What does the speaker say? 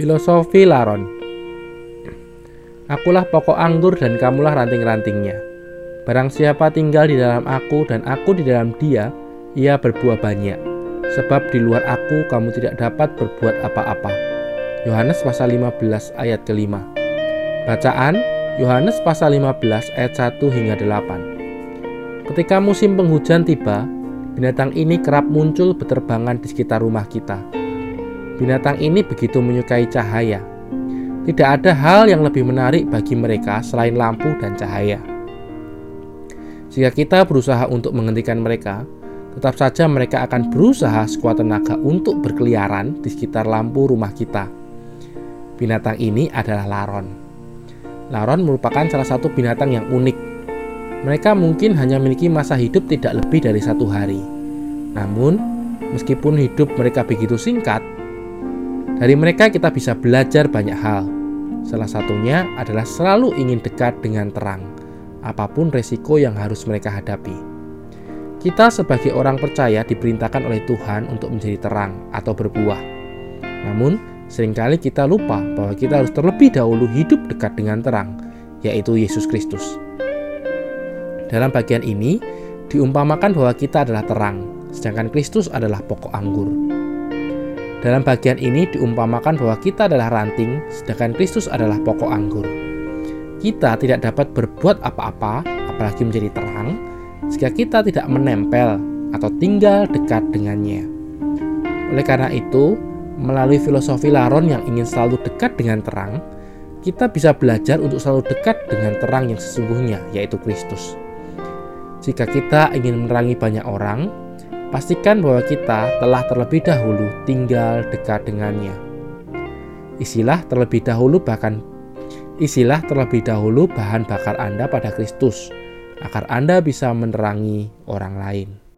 Filosofi Laron Akulah pokok anggur dan kamulah ranting-rantingnya. Barang siapa tinggal di dalam aku dan aku di dalam dia, ia berbuah banyak. Sebab di luar aku kamu tidak dapat berbuat apa-apa. Yohanes pasal 15 ayat kelima. Bacaan Yohanes pasal 15 ayat 1 hingga 8. Ketika musim penghujan tiba, binatang ini kerap muncul berterbangan di sekitar rumah kita. Binatang ini begitu menyukai cahaya. Tidak ada hal yang lebih menarik bagi mereka selain lampu dan cahaya. Jika kita berusaha untuk menghentikan mereka, tetap saja mereka akan berusaha sekuat tenaga untuk berkeliaran di sekitar lampu rumah kita. Binatang ini adalah laron. Laron merupakan salah satu binatang yang unik. Mereka mungkin hanya memiliki masa hidup tidak lebih dari satu hari. Namun, meskipun hidup mereka begitu singkat, dari mereka kita bisa belajar banyak hal. Salah satunya adalah selalu ingin dekat dengan terang, apa pun resiko yang harus mereka hadapi. Kita sebagai orang percaya diperintahkan oleh Tuhan untuk menjadi terang atau berbuah. Namun, sering kali kita lupa bahwa kita harus terlebih dahulu hidup dekat dengan terang, yaitu Yesus Kristus. Dalam bagian ini, diumpamakan bahwa kita adalah terang, sedangkan Kristus adalah pokok anggur. Dalam bagian ini diumpamakan bahwa kita adalah ranting, sedangkan Kristus adalah pokok anggur. Kita tidak dapat berbuat apa-apa, apalagi menjadi terang, jika kita tidak menempel atau tinggal dekat dengannya. Oleh karena itu, melalui filosofi Laron yang ingin selalu dekat dengan terang, kita bisa belajar untuk selalu dekat dengan terang yang sesungguhnya, yaitu Kristus. Jika kita ingin menerangi banyak orang, pastikan bahwa kita telah terlebih dahulu tinggal dekat dengannya. Isilah terlebih dahulu bahkan isilah terlebih dahulu bahan bakar Anda pada Kristus agar Anda bisa menerangi orang lain.